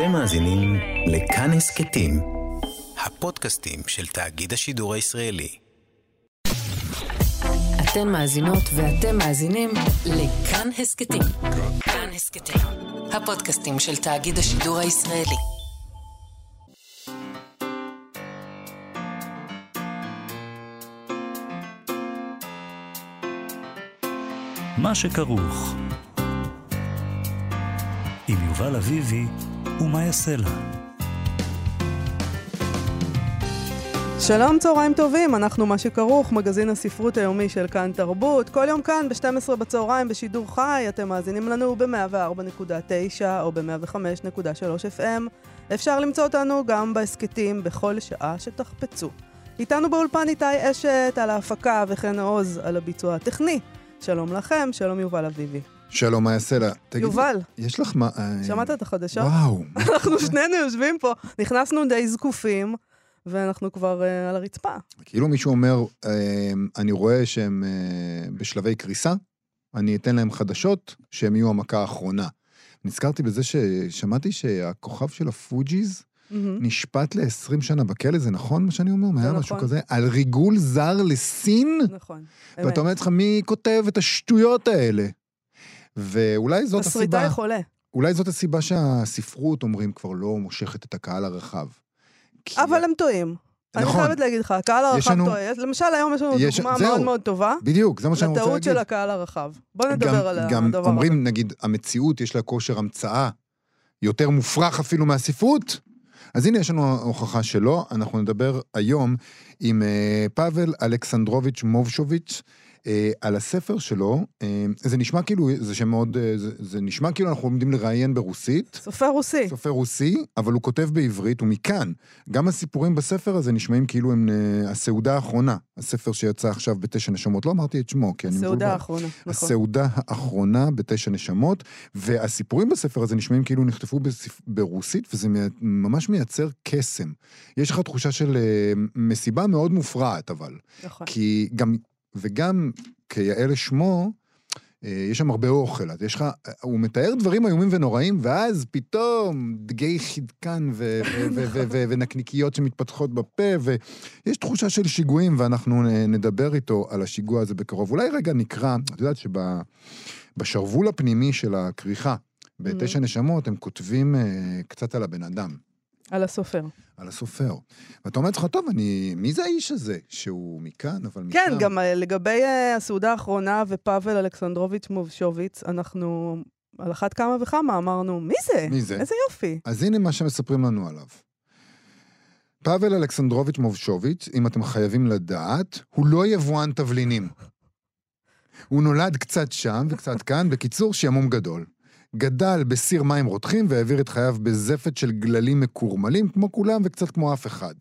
אתם מאזינים לכאן הסכתים, הפודקאסטים של תאגיד השידור הישראלי. אתן מאזינות ואתם מאזינים לכאן הסכתים. כאן הסכתים, הפודקאסטים של תאגיד השידור הישראלי. מה שכרוך. עם יובל אביבי ומה יעשה לה. שלום, צהריים טובים, אנחנו מה שכרוך, מגזין הספרות היומי של כאן תרבות. כל יום כאן ב-12 בצהריים בשידור חי, אתם מאזינים לנו ב-104.9 או ב-105.3 FM. אפשר למצוא אותנו גם בהסכתים בכל שעה שתחפצו. איתנו באולפן איתי אשת על ההפקה וכן עוז על הביצוע הטכני. שלום לכם, שלום יובל אביבי. שלום, מה יעשה לה? תגיד, יובל, יש לך מה... אה, שמעת את החדשות? וואו. אנחנו שנינו יושבים פה, נכנסנו די זקופים, ואנחנו כבר uh, על הרצפה. כאילו מישהו אומר, אה, אני רואה שהם אה, בשלבי קריסה, אני אתן להם חדשות שהם יהיו המכה האחרונה. נזכרתי בזה ששמעתי שהכוכב של הפוג'יז מהמם. נשפט ל-20 שנה בכלא, זה נכון מה שאני אומר? מה היה משהו נכון. כזה? על ריגול זר לסין? נכון. ואתה אומר לעצמך, מי כותב את השטויות האלה? ואולי זאת הסיבה, תסריטאי חולה. אולי זאת הסיבה שהספרות, אומרים, כבר לא מושכת את הקהל הרחב. אבל הם טועים. אני נכון. חייבת להגיד לך, הקהל הרחב לנו- טועה. למשל, היום יש לנו יש- דוגמה זהו. מאוד מאוד טובה בדיוק, זה מה שאני רוצה לטעות להגיד. של הקהל הרחב. בוא גם, נדבר על גם הדבר אומרים, הזה. נגיד, המציאות יש לה כושר המצאה יותר מופרך אפילו מהספרות. אז הנה יש לנו הוכחה שלא, אנחנו נדבר היום עם אה, פאבל אלכסנדרוביץ' מובשוביץ' על הספר שלו. אה, זה נשמע כאילו, זה שם מאוד, אה, זה, זה נשמע כאילו אנחנו עומדים לראיין ברוסית. סופר רוסי. סופר רוסי, אבל הוא כותב בעברית, ומכאן, גם הסיפורים בספר הזה נשמעים כאילו הם אה, הסעודה האחרונה, הספר שיצא עכשיו בתשע נשמות. לא אמרתי את שמו, כי אני מבולבל. הסעודה האחרונה, נכון. הסעודה האחרונה בתשע נשמות, והסיפורים בספר הזה נשמעים כאילו נכתבו בספ... ברוסית, וזה מי... ממש מייצר קסם. יש לך תחושה של אה, מסיבה מאוד מופרעת, אבל. נכון. כי גם, וגם כיאה לשמו, אה, יש שם הרבה אוכל, אז יש לך, הוא מתאר דברים איומים ונוראים, ואז פתאום דגי חידקן ו- ו- ו- ו- ו- ונקניקיות שמתפתחות בפה, ויש תחושה של שיגועים, ואנחנו נדבר איתו על השיגוע הזה בקרוב. אולי רגע נקרא, את יודעת שבשרוול הפנימי של הכריכה, בתשע נשמות, הם כותבים אה, קצת על הבן אדם. על הסופר. על הסופר. ואתה אומר לעצמך, טוב, אני... מי זה האיש הזה? שהוא מכאן, אבל משם. כן, גם אה, לגבי אה, הסעודה האחרונה ופאבל אלכסנדרוביץ' מובשוביץ, אנחנו על אחת כמה וכמה אמרנו, מי זה? מי זה? איזה יופי. אז הנה מה שמספרים לנו עליו. פאבל אלכסנדרוביץ' מובשוביץ', אם אתם חייבים לדעת, הוא לא יבואן תבלינים. הוא נולד קצת שם וקצת כאן, בקיצור, שעמום גדול. גדל בסיר מים רותחים והעביר את חייו בזפת של גללים מקורמלים, כמו כולם וקצת כמו אף אחד.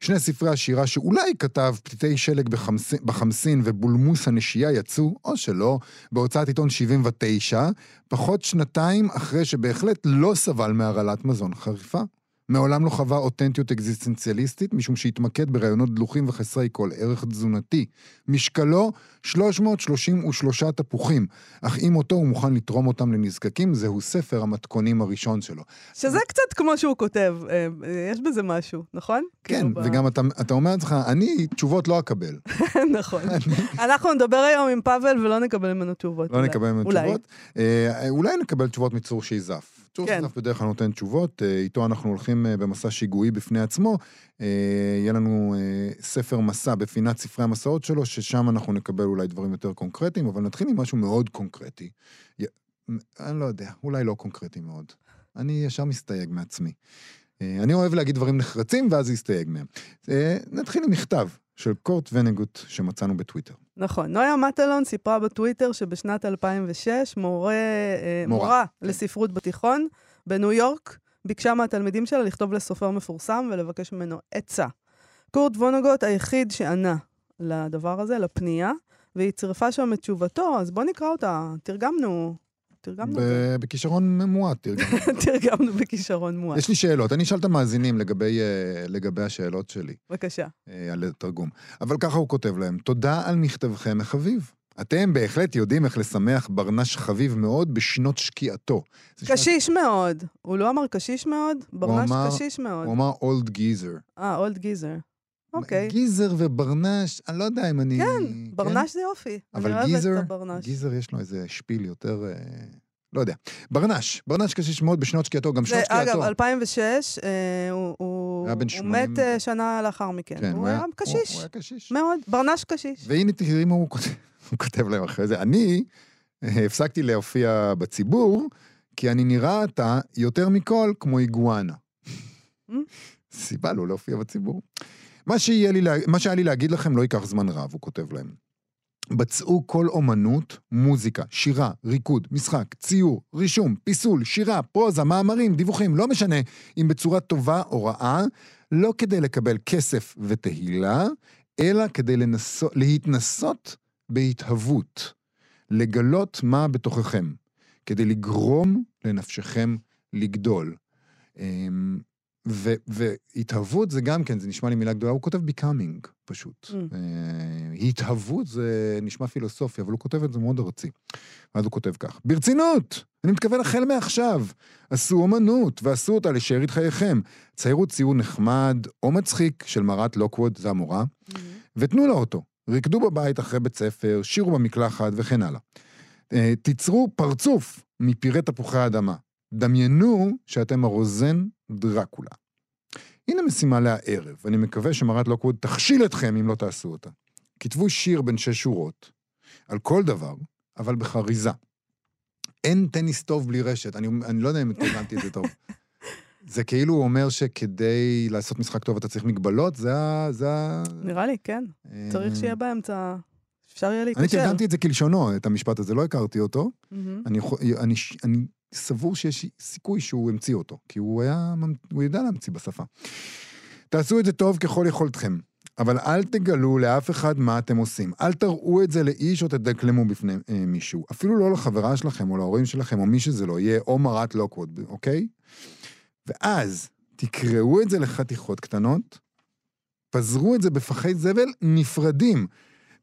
שני ספרי השירה שאולי כתב פתיתי שלג בחמסין, בחמסין ובולמוס הנשייה יצאו, או שלא, בהוצאת עיתון 79, פחות שנתיים אחרי שבהחלט לא סבל מהרעלת מזון חריפה. מעולם לא חווה אותנטיות אקזיסטנציאליסטית, משום שהתמקד ברעיונות דלוחים וחסרי כל ערך תזונתי. משקלו 333 תפוחים, אך עם אותו הוא מוכן לתרום אותם לנזקקים, זהו ספר המתכונים הראשון שלו. שזה קצת כמו שהוא כותב, אה, אה, יש בזה משהו, נכון? כן, כאילו, ב- וגם אתה, אתה אומר לעצמך, אני תשובות לא אקבל. נכון. אנחנו נדבר היום עם פאבל ולא נקבל ממנו תשובות. לא אולי. נקבל ממנו אולי. תשובות. אה, אולי נקבל תשובות מצור שייזף. צור כן. בדרך כלל נותן תשובות, אה, איתו אנחנו הולכים אה, במסע שיגועי בפני עצמו. אה, יהיה לנו ספר מסע בפינת ספרי המסעות שלו, ששם אנחנו נקבל אולי דברים יותר קונקרטיים, אבל נתחיל עם משהו מאוד קונקרטי. אני לא יודע, אולי לא קונקרטי מאוד. אני ישר מסתייג מעצמי. אני אוהב להגיד דברים נחרצים, ואז להסתייג מהם. נתחיל עם מכתב של קורט ונגוט שמצאנו בטוויטר. נכון. נויה מטלון סיפרה בטוויטר שבשנת 2006 מורה, אה, מורה, מורה כן. לספרות בתיכון בניו יורק ביקשה מהתלמידים שלה לכתוב לסופר מפורסם ולבקש ממנו עצה. קורט וונגוט היחיד שענה לדבר הזה, לפנייה, והיא צירפה שם את תשובתו, אז בוא נקרא אותה. תרגמנו, תרגמנו בכישרון מועט, תרגמנו. תרגמנו בכישרון מועט. יש לי שאלות, אני אשאל את המאזינים לגבי, אה, לגבי השאלות שלי בבקשה. אה, על תרגום. אבל ככה הוא כותב להם, תודה על מכתבכם החביב. אתם בהחלט יודעים איך לשמח ברנש חביב מאוד בשנות שקיעתו. שנת- קשיש מאוד. הוא לא אמר קשיש מאוד? ברנש אמר- קשיש מאוד. הוא אמר אולד גיזר. אה, אולד גיזר. אוקיי. גיזר וברנש, אני לא יודע אם אני... כן, ברנש זה יופי. אבל גיזר. גיזר יש לו איזה שפיל יותר... אה, לא יודע. ברנש, ברנש קשיש מאוד בשנות שקיעתו, גם שנות שקיעתו. אגב, 2006, אה, הוא- הוא היה הוא 80. מת אה, שנה לאחר מכן. כן, הוא היה הוא קשיש, הוא היה קשיש. מאוד, ברנש קשיש. והנה תראי מה הוא כותב, הוא כותב להם אחרי זה. אני אה, הפסקתי להופיע בציבור, כי אני נראה עתה יותר מכל כמו איגואנה. Mm. סיבה לא להופיע בציבור. מה, לי, מה שהיה לי להגיד לכם לא ייקח זמן רב, הוא כותב להם. בצעו כל אומנות, מוזיקה, שירה, ריקוד, משחק, ציור, רישום, פיסול, שירה, פרוזה, מאמרים, דיווחים, לא משנה אם בצורה טובה או רעה, לא כדי לקבל כסף ותהילה, אלא כדי לנסות, להתנסות בהתהוות, לגלות מה בתוככם, כדי לגרום לנפשכם לגדול. ו- והתהוות זה גם כן, זה נשמע לי מילה גדולה, הוא כותב becoming פשוט. Mm. אה, התהוות זה נשמע פילוסופי, אבל הוא כותב את זה מאוד ארצי. ואז הוא כותב כך, ברצינות, אני מתכוון החל מעכשיו, עשו אומנות ועשו אותה לשארית חייכם. ציירו ציור נחמד או מצחיק של מרת לוקווד, זה המורה, ותנו לה אותו. רקדו בבית אחרי בית ספר, שירו במקלחת וכן הלאה. אה, תיצרו פרצוף מפירי תפוחי האדמה. דמיינו שאתם הרוזן דרקולה. הנה משימה להערב, אני מקווה שמרת לוקווד תכשיל אתכם אם לא תעשו אותה. כתבו שיר בין שש שורות, על כל דבר, אבל בחריזה. אין טניס טוב בלי רשת, אני, אני לא יודע אם התכוונתי את זה טוב. זה כאילו הוא אומר שכדי לעשות משחק טוב אתה צריך מגבלות, זה ה... זה ה... נראה לי, כן. צריך אה, שיהיה באמצע, אפשר יהיה אני להתקשר. תרגמתי את זה כלשונו, את המשפט הזה, לא הכרתי אותו. אני, אני, אני סבור שיש סיכוי שהוא המציא אותו, כי הוא היה, הוא ידע להמציא בשפה. תעשו את זה טוב ככל יכולתכם, אבל אל תגלו לאף אחד מה אתם עושים. אל תראו את זה לאיש או תדקלמו בפני אה, מישהו. אפילו לא לחברה שלכם או להורים שלכם או מי שזה לא יהיה, או מרת לוקווד, אוקיי? ואז תקראו את זה לחתיכות קטנות, פזרו את זה בפחי זבל נפרדים.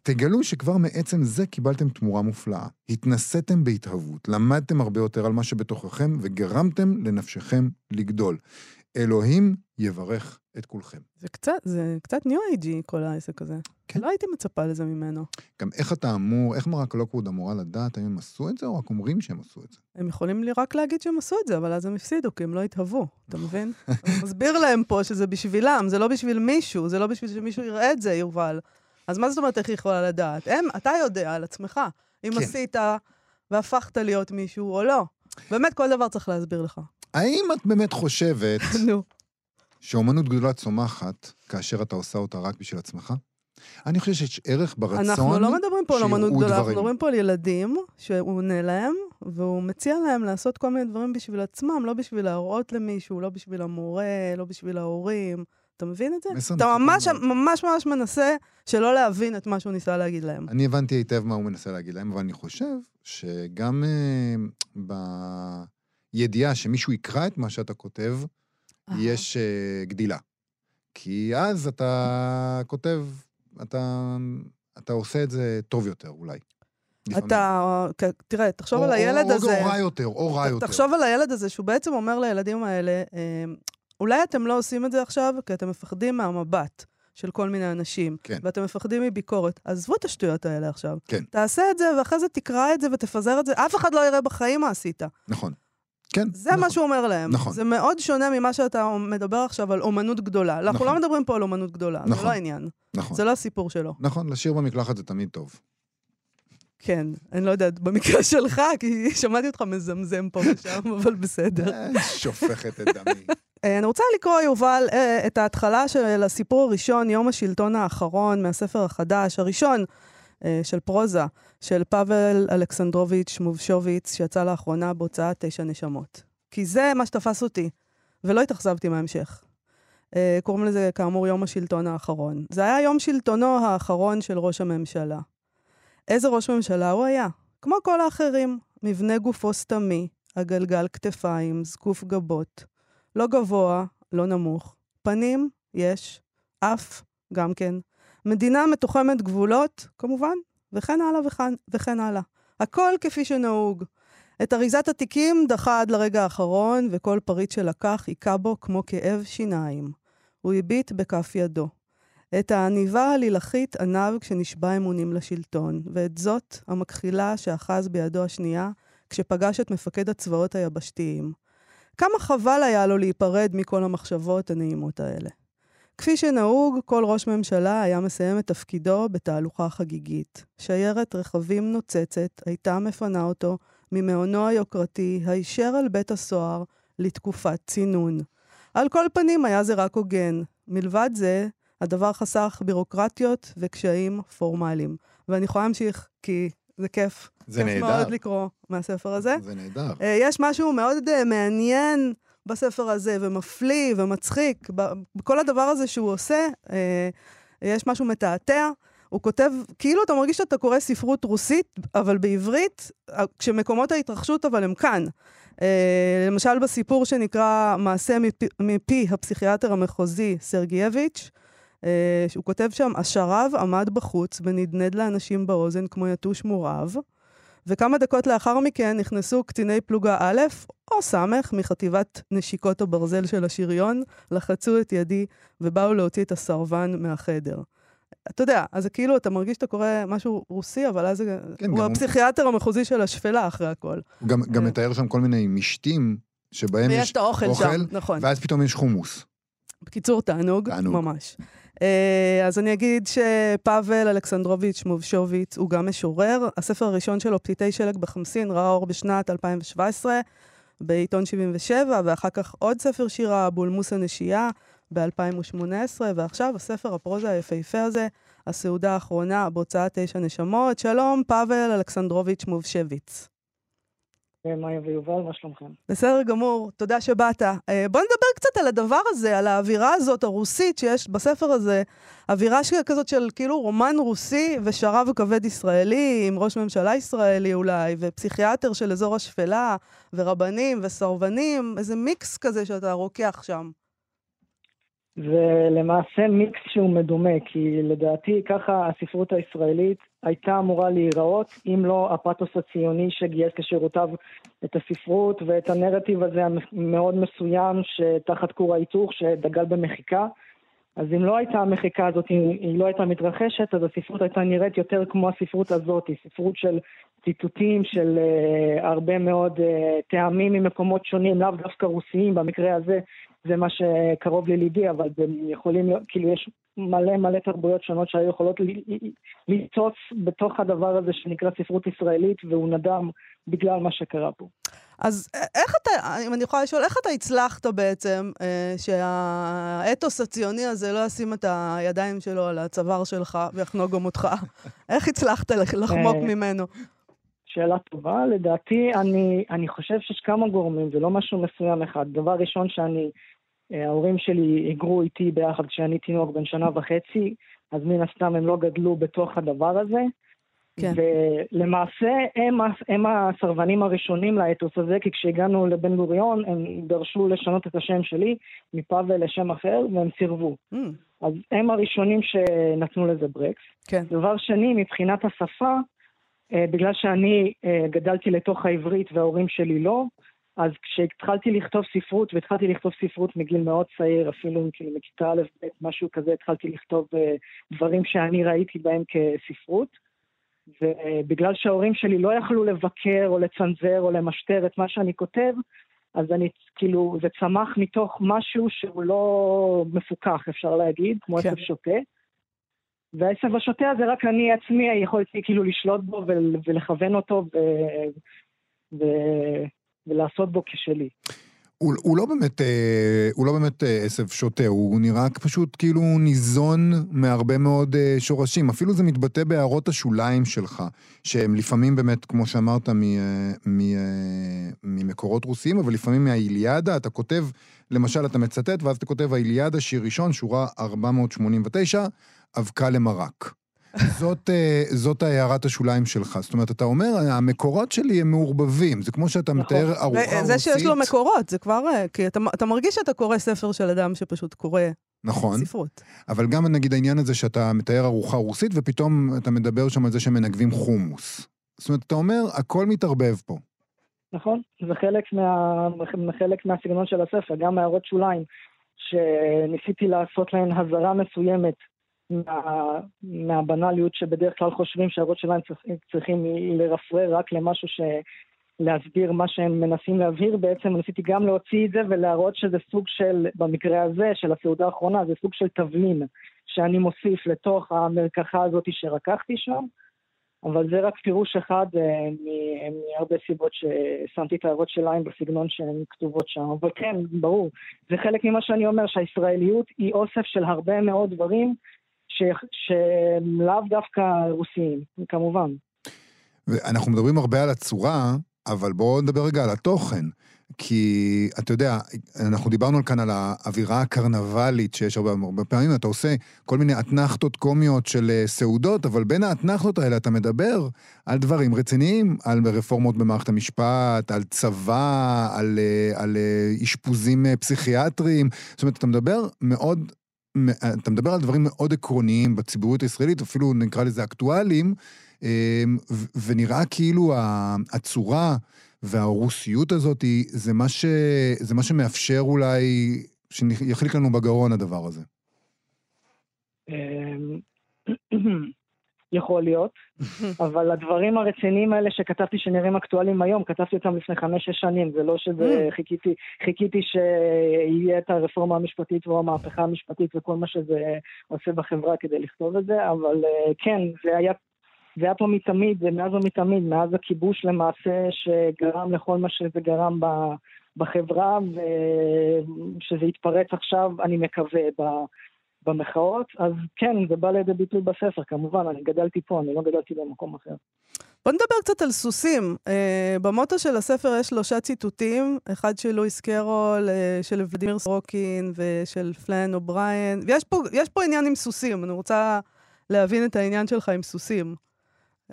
תגלו שכבר מעצם זה קיבלתם תמורה מופלאה. התנסיתם בהתהוות, למדתם הרבה יותר על מה שבתוככם וגרמתם לנפשכם לגדול. אלוהים יברך את כולכם. זה קצת, זה קצת ניו אייג'י, כל העסק הזה. כן. לא הייתי מצפה לזה ממנו. גם איך אתה אמור, איך מרק לוקווד אמורה לדעת האם הם עשו את זה, או רק אומרים שהם עשו את זה? הם יכולים לי רק להגיד שהם עשו את זה, אבל אז הם הפסידו, כי הם לא התהוו, אתה מבין? הוא מסביר להם פה שזה בשבילם, זה לא בשביל מישהו, זה לא בשביל שמישהו יראה את זה, יובל. אז מה זאת אומרת איך היא יכולה לדעת? הם, אתה יודע על עצמך, אם כן. עשית והפכת להיות מישהו או לא. באמת, כל דבר צריך להסביר לך. האם את באמת חושבת נו. שאומנות גדולה צומחת כאשר אתה עושה אותה רק בשביל עצמך? אני חושב שיש ערך ברצון אנחנו לא מדברים פה על שיראו אמנות גדולה, אנחנו דברים. מדברים פה על ילדים שהוא עונה להם, והוא מציע להם לעשות כל מיני דברים בשביל עצמם, לא בשביל להראות למישהו, לא בשביל המורה, לא בשביל ההורים. אתה מבין את זה? אתה ממש. ממש ממש מנסה שלא להבין את מה שהוא ניסה להגיד להם. אני הבנתי היטב מה הוא מנסה להגיד להם, אבל אני חושב שגם אה, בידיעה שמישהו יקרא את מה שאתה כותב, יש אה, גדילה. כי אז אתה כותב, אתה, אתה עושה את זה טוב יותר, אולי. לפעמים. אתה, תראה, תחשוב או- על הילד או, הזה. או רע יותר, או רע יותר. תחשוב על הילד הזה, שהוא בעצם אומר לילדים האלה, אה, אולי אתם לא עושים את זה עכשיו, כי אתם מפחדים מהמבט של כל מיני אנשים, כן. ואתם מפחדים מביקורת. עזבו את השטויות האלה עכשיו. כן. תעשה את זה, ואחרי זה תקרא את זה ותפזר את זה. אף אחד לא יראה בחיים מה עשית. נכון. כן, זה נכון. מה שהוא אומר להם. נכון. זה מאוד שונה ממה שאתה מדבר עכשיו על אומנות גדולה. אנחנו נכון. לא מדברים פה על אומנות גדולה, זה נכון. לא העניין. נכון. זה לא הסיפור שלו. נכון, לשיר במקלחת זה תמיד טוב. כן, אני לא יודעת, במקרה שלך, כי שמעתי אותך מזמזם פה ושם, אבל בסדר. אה, שופכת את דמי. אה, אני רוצה לקרוא, יובל, אה, את ההתחלה של הסיפור הראשון, יום השלטון האחרון, מהספר החדש, הראשון של פרוזה, של פאבל אלכסנדרוביץ' מובשוביץ, שיצא לאחרונה בהוצאת תשע נשמות. כי זה מה שתפס אותי, ולא התאכזבתי מההמשך. קוראים לזה, כאמור, יום השלטון האחרון. זה היה יום שלטונו האחרון של ראש הממשלה. איזה ראש ממשלה הוא היה? כמו כל האחרים, מבנה גופו סתמי, הגלגל כתפיים, זקוף גבות. לא גבוה, לא נמוך. פנים, יש. אף, גם כן. מדינה מתוחמת גבולות, כמובן, וכן הלאה וכן, וכן הלאה. הכל כפי שנהוג. את אריזת התיקים דחה עד לרגע האחרון, וכל פריט שלקח היכה בו כמו כאב שיניים. הוא הביט בכף ידו. את העניבה הלילכית ענב כשנשבע אמונים לשלטון, ואת זאת המכחילה שאחז בידו השנייה כשפגש את מפקד הצבאות היבשתיים. כמה חבל היה לו להיפרד מכל המחשבות הנעימות האלה. כפי שנהוג, כל ראש ממשלה היה מסיים את תפקידו בתהלוכה חגיגית. שיירת רכבים נוצצת הייתה מפנה אותו ממעונו היוקרתי הישר אל בית הסוהר לתקופת צינון. על כל פנים היה זה רק הוגן. מלבד זה, הדבר חסך בירוקרטיות וקשיים פורמליים. ואני יכולה להמשיך, כי זה כיף. זה כיף נהדר. מאוד לקרוא מהספר הזה. זה נהדר. אה, יש משהו מאוד אה, מעניין בספר הזה, ומפליא ומצחיק. בכל הדבר הזה שהוא עושה, אה, יש משהו מתעתע. הוא כותב, כאילו אתה מרגיש שאתה קורא ספרות רוסית, אבל בעברית, כשמקומות ההתרחשות אבל הם כאן. אה, למשל בסיפור שנקרא מעשה מפי, מפי הפסיכיאטר המחוזי סרגייביץ', אה, שהוא כותב שם, השרב עמד בחוץ ונדנד לאנשים באוזן כמו יתוש מורעב, וכמה דקות לאחר מכן נכנסו קציני פלוגה א' או ס' מחטיבת נשיקות הברזל של השריון, לחצו את ידי ובאו להוציא את הסרבן מהחדר. אתה יודע, אז זה כאילו, אתה מרגיש שאתה קורא משהו רוסי, אבל אז כן, הוא הפסיכיאטר המחוזי של השפלה אחרי הכל. הוא גם, גם אה. מתאר שם כל מיני משתים שבהם ויש יש את האוכל אוכל, שם, נכון. ואז פתאום יש חומוס. בקיצור, תענוג, תענוג. ממש. Uh, אז אני אגיד שפאבל אלכסנדרוביץ' מובשוביץ הוא גם משורר. הספר הראשון שלו, פליטי שלג בחמסין, ראה אור בשנת 2017 בעיתון 77, ואחר כך עוד ספר שירה, בולמוס הנשייה, ב-2018, ועכשיו הספר הפרוזה היפהפה הזה, הסעודה האחרונה בהוצאת תשע נשמות. שלום, פאבל אלכסנדרוביץ' מובשביץ. מאיה ויובל, מה שלומכם? בסדר גמור, תודה שבאת. אה, בוא נדבר קצת על הדבר הזה, על האווירה הזאת הרוסית שיש בספר הזה. אווירה כזאת של כאילו רומן רוסי ושרב כבד ישראלי, עם ראש ממשלה ישראלי אולי, ופסיכיאטר של אזור השפלה, ורבנים וסרבנים, איזה מיקס כזה שאתה רוקח שם. זה למעשה מיקס שהוא מדומה, כי לדעתי ככה הספרות הישראלית הייתה אמורה להיראות, אם לא הפתוס הציוני שגייס לשירותיו את הספרות ואת הנרטיב הזה המאוד מסוים שתחת כור ההיתוך שדגל במחיקה. אז אם לא הייתה המחיקה הזאת, אם היא לא הייתה מתרחשת, אז הספרות הייתה נראית יותר כמו הספרות הזאת, ספרות של ציטוטים, של uh, הרבה מאוד uh, טעמים ממקומות שונים, לאו דווקא רוסיים, במקרה הזה זה מה שקרוב לליבי, אבל זה יכולים להיות, כאילו יש מלא מלא תרבויות שונות שהיו יכולות לצוץ בתוך הדבר הזה שנקרא ספרות ישראלית, והוא נדם בגלל מה שקרה פה. אז איך אתה, אם אני יכולה לשאול, איך אתה הצלחת בעצם אה, שהאתוס הציוני הזה לא ישים את הידיים שלו על הצוואר שלך ויחנוג גם אותך? איך הצלחת לחמוק ממנו? שאלה טובה. לדעתי, אני, אני חושב שיש כמה גורמים, זה לא משהו מסוים אחד. דבר ראשון שאני, ההורים שלי היגרו איתי ביחד כשאני תינוק בן שנה וחצי, אז מן הסתם הם לא גדלו בתוך הדבר הזה. כן. ולמעשה הם, הם הסרבנים הראשונים לאתוס הזה, כי כשהגענו לבן גוריון הם דרשו לשנות את השם שלי מפאבל לשם אחר, והם סירבו. Mm. אז הם הראשונים שנתנו לזה ברקס. כן. דבר שני, מבחינת השפה, בגלל שאני גדלתי לתוך העברית וההורים שלי לא, אז כשהתחלתי לכתוב ספרות, והתחלתי לכתוב ספרות מגיל מאוד צעיר, אפילו כאילו מכיתה א', ב', משהו כזה, התחלתי לכתוב דברים שאני ראיתי בהם כספרות. ובגלל שההורים שלי לא יכלו לבקר או לצנזר או למשטר את מה שאני כותב, אז אני, כאילו, זה צמח מתוך משהו שהוא לא מפוקח, אפשר להגיד, כמו כן. עשב שוטה. והעשב השוטה הזה, רק אני עצמי יכולתי כאילו לשלוט בו ולכוון אותו ו... ו... ולעשות בו כשלי. הוא, הוא לא באמת, אה, הוא לא באמת אה, עשב שוטה, הוא נראה פשוט כאילו ניזון מהרבה מאוד אה, שורשים. אפילו זה מתבטא בהערות השוליים שלך, שהם לפעמים באמת, כמו שאמרת, מ, מ, אה, ממקורות רוסיים, אבל לפעמים מהאיליאדה, אתה כותב, למשל, אתה מצטט, ואז אתה כותב האיליאדה, שיר ראשון, שורה 489, אבקה למרק. זאת, זאת הערת השוליים שלך. זאת אומרת, אתה אומר, המקורות שלי הם מעורבבים. זה כמו שאתה נכון. מתאר ארוחה רוסית. זה שיש לו מקורות, זה כבר... כי אתה, אתה מרגיש שאתה קורא ספר של אדם שפשוט קורא נכון. ספרות. אבל גם נגיד העניין הזה שאתה מתאר ארוחה רוסית, ופתאום אתה מדבר שם על זה שמנגבים חומוס. זאת אומרת, אתה אומר, הכל מתערבב פה. נכון, זה חלק, מה, חלק מהסגנון של הספר, גם הערות שוליים, שניסיתי לעשות להן הזרה מסוימת מה, מהבנאליות שבדרך כלל חושבים שהערות שוליים צריכים לרפרר רק למשהו ש... להסביר מה שהם מנסים להבהיר, בעצם ניסיתי גם להוציא את זה ולהראות שזה סוג של, במקרה הזה, של הסעודה האחרונה, זה סוג של תבלין שאני מוסיף לתוך המרקחה הזאת שרקחתי שם, אבל זה רק פירוש אחד אה, מהרבה סיבות ששמתי את ההערות שלהם בסגנון שהן כתובות שם. אבל כן, ברור, זה חלק ממה שאני אומר, שהישראליות היא אוסף של הרבה מאוד דברים שהם לאו דווקא רוסיים, כמובן. ואנחנו מדברים הרבה על הצורה, אבל בואו נדבר רגע על התוכן. כי אתה יודע, אנחנו דיברנו כאן על האווירה הקרנבלית שיש הרבה, הרבה פעמים, אתה עושה כל מיני אתנחתות קומיות של אה, סעודות, אבל בין האתנחתות האלה אתה מדבר על דברים רציניים, על רפורמות במערכת המשפט, על צבא, על, אה, על אה, אשפוזים פסיכיאטריים. זאת אומרת, אתה מדבר מאוד אתה מדבר על דברים מאוד עקרוניים בציבוריות הישראלית, אפילו נקרא לזה אקטואליים, ונראה כאילו הצורה והרוסיות הזאת, זה מה, ש... זה מה שמאפשר אולי, שיחליק לנו בגרון הדבר הזה. יכול להיות, אבל הדברים הרציניים האלה שכתבתי שנראים אקטואליים היום, כתבתי אותם לפני חמש-שש שנים, זה לא שזה, mm. חיכיתי, חיכיתי שיהיה את הרפורמה המשפטית או המהפכה המשפטית וכל מה שזה עושה בחברה כדי לכתוב את זה, אבל אה, כן, זה היה זה היה פה מתמיד, זה מאז ומתמיד, מאז הכיבוש למעשה שגרם לכל מה שזה גרם בחברה, ושזה יתפרץ עכשיו, אני מקווה, במחאות, אז כן, זה בא לידי ביטוי בספר, כמובן, אני גדלתי פה, אני לא גדלתי במקום אחר. בוא נדבר קצת על סוסים. אה, במוטו של הספר יש שלושה ציטוטים, אחד של לואיס קרול, אה, של ולדימיר סורוקין ושל פלאן אובריין, ויש פה, פה עניין עם סוסים, אני רוצה להבין את העניין שלך עם סוסים.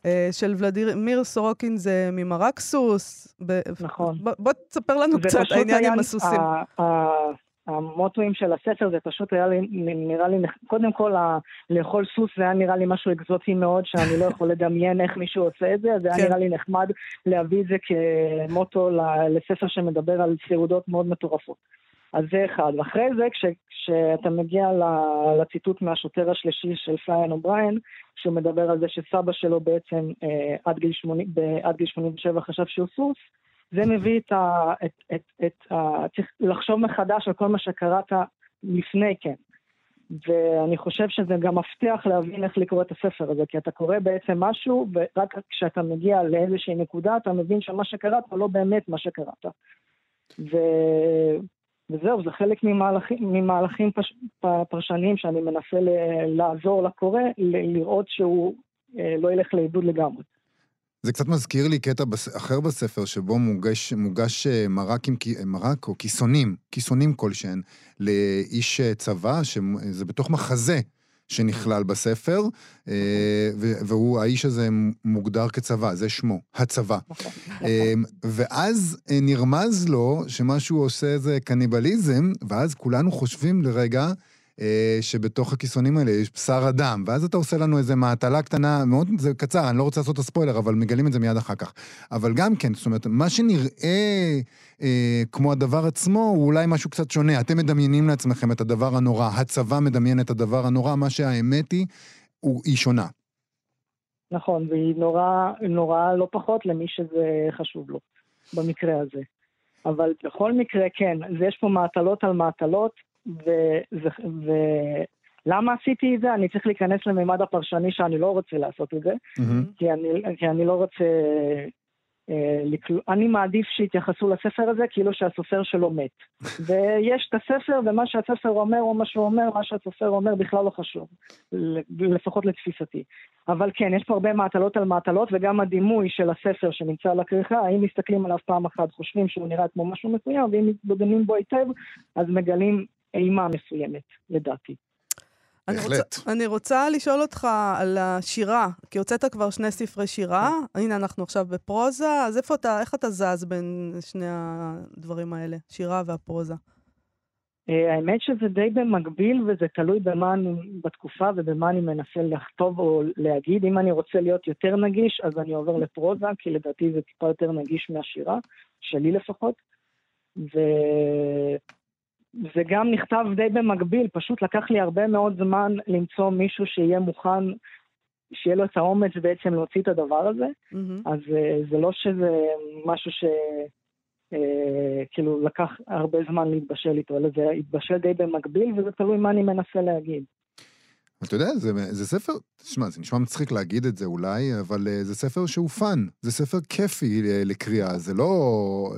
אה, של ולדימיר סורוקין זה ממרק סוס. נכון. בוא תספר לנו קצת העניין עם הסוסים. המוטואים של הספר זה פשוט היה לי, נראה לי, קודם כל לאכול סוס זה היה נראה לי משהו אקזוטי מאוד, שאני לא יכול לדמיין איך מישהו עושה את זה, זה היה כן. נראה לי נחמד להביא את זה כמוטו לספר שמדבר על סעודות מאוד מטורפות. אז זה אחד. ואחרי זה, כש, כשאתה מגיע לציטוט מהשוטר השלישי של פלאן אובריין, שהוא מדבר על זה שסבא שלו בעצם אה, עד, גיל 80, עד גיל 87 חשב שהוא סוס, זה מביא את ה... את, את, את ה צריך לחשוב מחדש על כל מה שקראת לפני כן. ואני חושב שזה גם מפתח להבין איך לקרוא את הספר הזה, כי אתה קורא בעצם משהו, ורק כשאתה מגיע לאיזושהי נקודה, אתה מבין שמה שקראת הוא לא באמת מה שקראת. ו... וזהו, זה חלק ממהלכים, ממהלכים פש, פרשניים שאני מנסה ל, לעזור לקורא, ל, לראות שהוא אה, לא ילך לאיבוד לגמרי. זה קצת מזכיר לי קטע בס... אחר בספר, שבו מוגש, מוגש אה, מרק, עם, מרק או כיסונים, כיסונים כלשהם, לאיש אה, צבא, שזה בתוך מחזה. שנכלל בספר, אה, והוא, האיש הזה מוגדר כצבא, זה שמו, הצבא. ואז נרמז לו שמה שהוא עושה זה קניבליזם, ואז כולנו חושבים לרגע, שבתוך הכיסונים האלה יש בשר אדם, ואז אתה עושה לנו איזה מעטלה קטנה, מאוד, זה קצר, אני לא רוצה לעשות את הספוילר, אבל מגלים את זה מיד אחר כך. אבל גם כן, זאת אומרת, מה שנראה אה, כמו הדבר עצמו, הוא אולי משהו קצת שונה. אתם מדמיינים לעצמכם את הדבר הנורא, הצבא מדמיין את הדבר הנורא, מה שהאמת היא, הוא, היא שונה. נכון, והיא נורא, נורא לא פחות למי שזה חשוב לו, במקרה הזה. אבל בכל מקרה, כן, יש פה מעטלות על מעטלות, ולמה עשיתי את זה? אני צריך להיכנס למימד הפרשני שאני לא רוצה לעשות את זה, mm-hmm. כי, אני, כי אני לא רוצה... אה, אני מעדיף שיתייחסו לספר הזה כאילו שהסופר שלו מת. ויש את הספר, ומה שהספר אומר או מה שהוא אומר, מה שהסופר אומר בכלל לא חשוב, לפחות לתפיסתי. אבל כן, יש פה הרבה מעטלות על מעטלות, וגם הדימוי של הספר שנמצא על הכריכה, האם מסתכלים עליו פעם אחת, חושבים שהוא נראה כמו משהו מסוים, ואם מתבודדים בו היטב, אז מגלים אימה מסוימת, לדעתי. אני רוצה, אני רוצה לשאול אותך על השירה, כי הוצאת כבר שני ספרי שירה, כן. הנה אנחנו עכשיו בפרוזה, אז איפה אתה, איך אתה זז בין שני הדברים האלה, שירה והפרוזה? אה, האמת שזה די במקביל וזה תלוי במה אני, בתקופה ובמה אני מנסה לכתוב או להגיד. אם אני רוצה להיות יותר נגיש, אז אני עובר לפרוזה, כי לדעתי זה טיפה יותר נגיש מהשירה, שלי לפחות. וזה גם נכתב די במקביל, פשוט לקח לי הרבה מאוד זמן למצוא מישהו שיהיה מוכן, שיהיה לו את האומץ בעצם להוציא את הדבר הזה. מהמם. אז אה, זה לא שזה משהו ש... אה, כאילו לקח הרבה זמן להתבשל איתו, אלא זה התבשל די במקביל, וזה תלוי מה אני מנסה להגיד. אתה יודע, זה, זה ספר, תשמע, זה נשמע מצחיק להגיד את זה אולי, אבל אה, זה ספר שהוא fun, זה ספר כיפי אה, לקריאה, זה לא,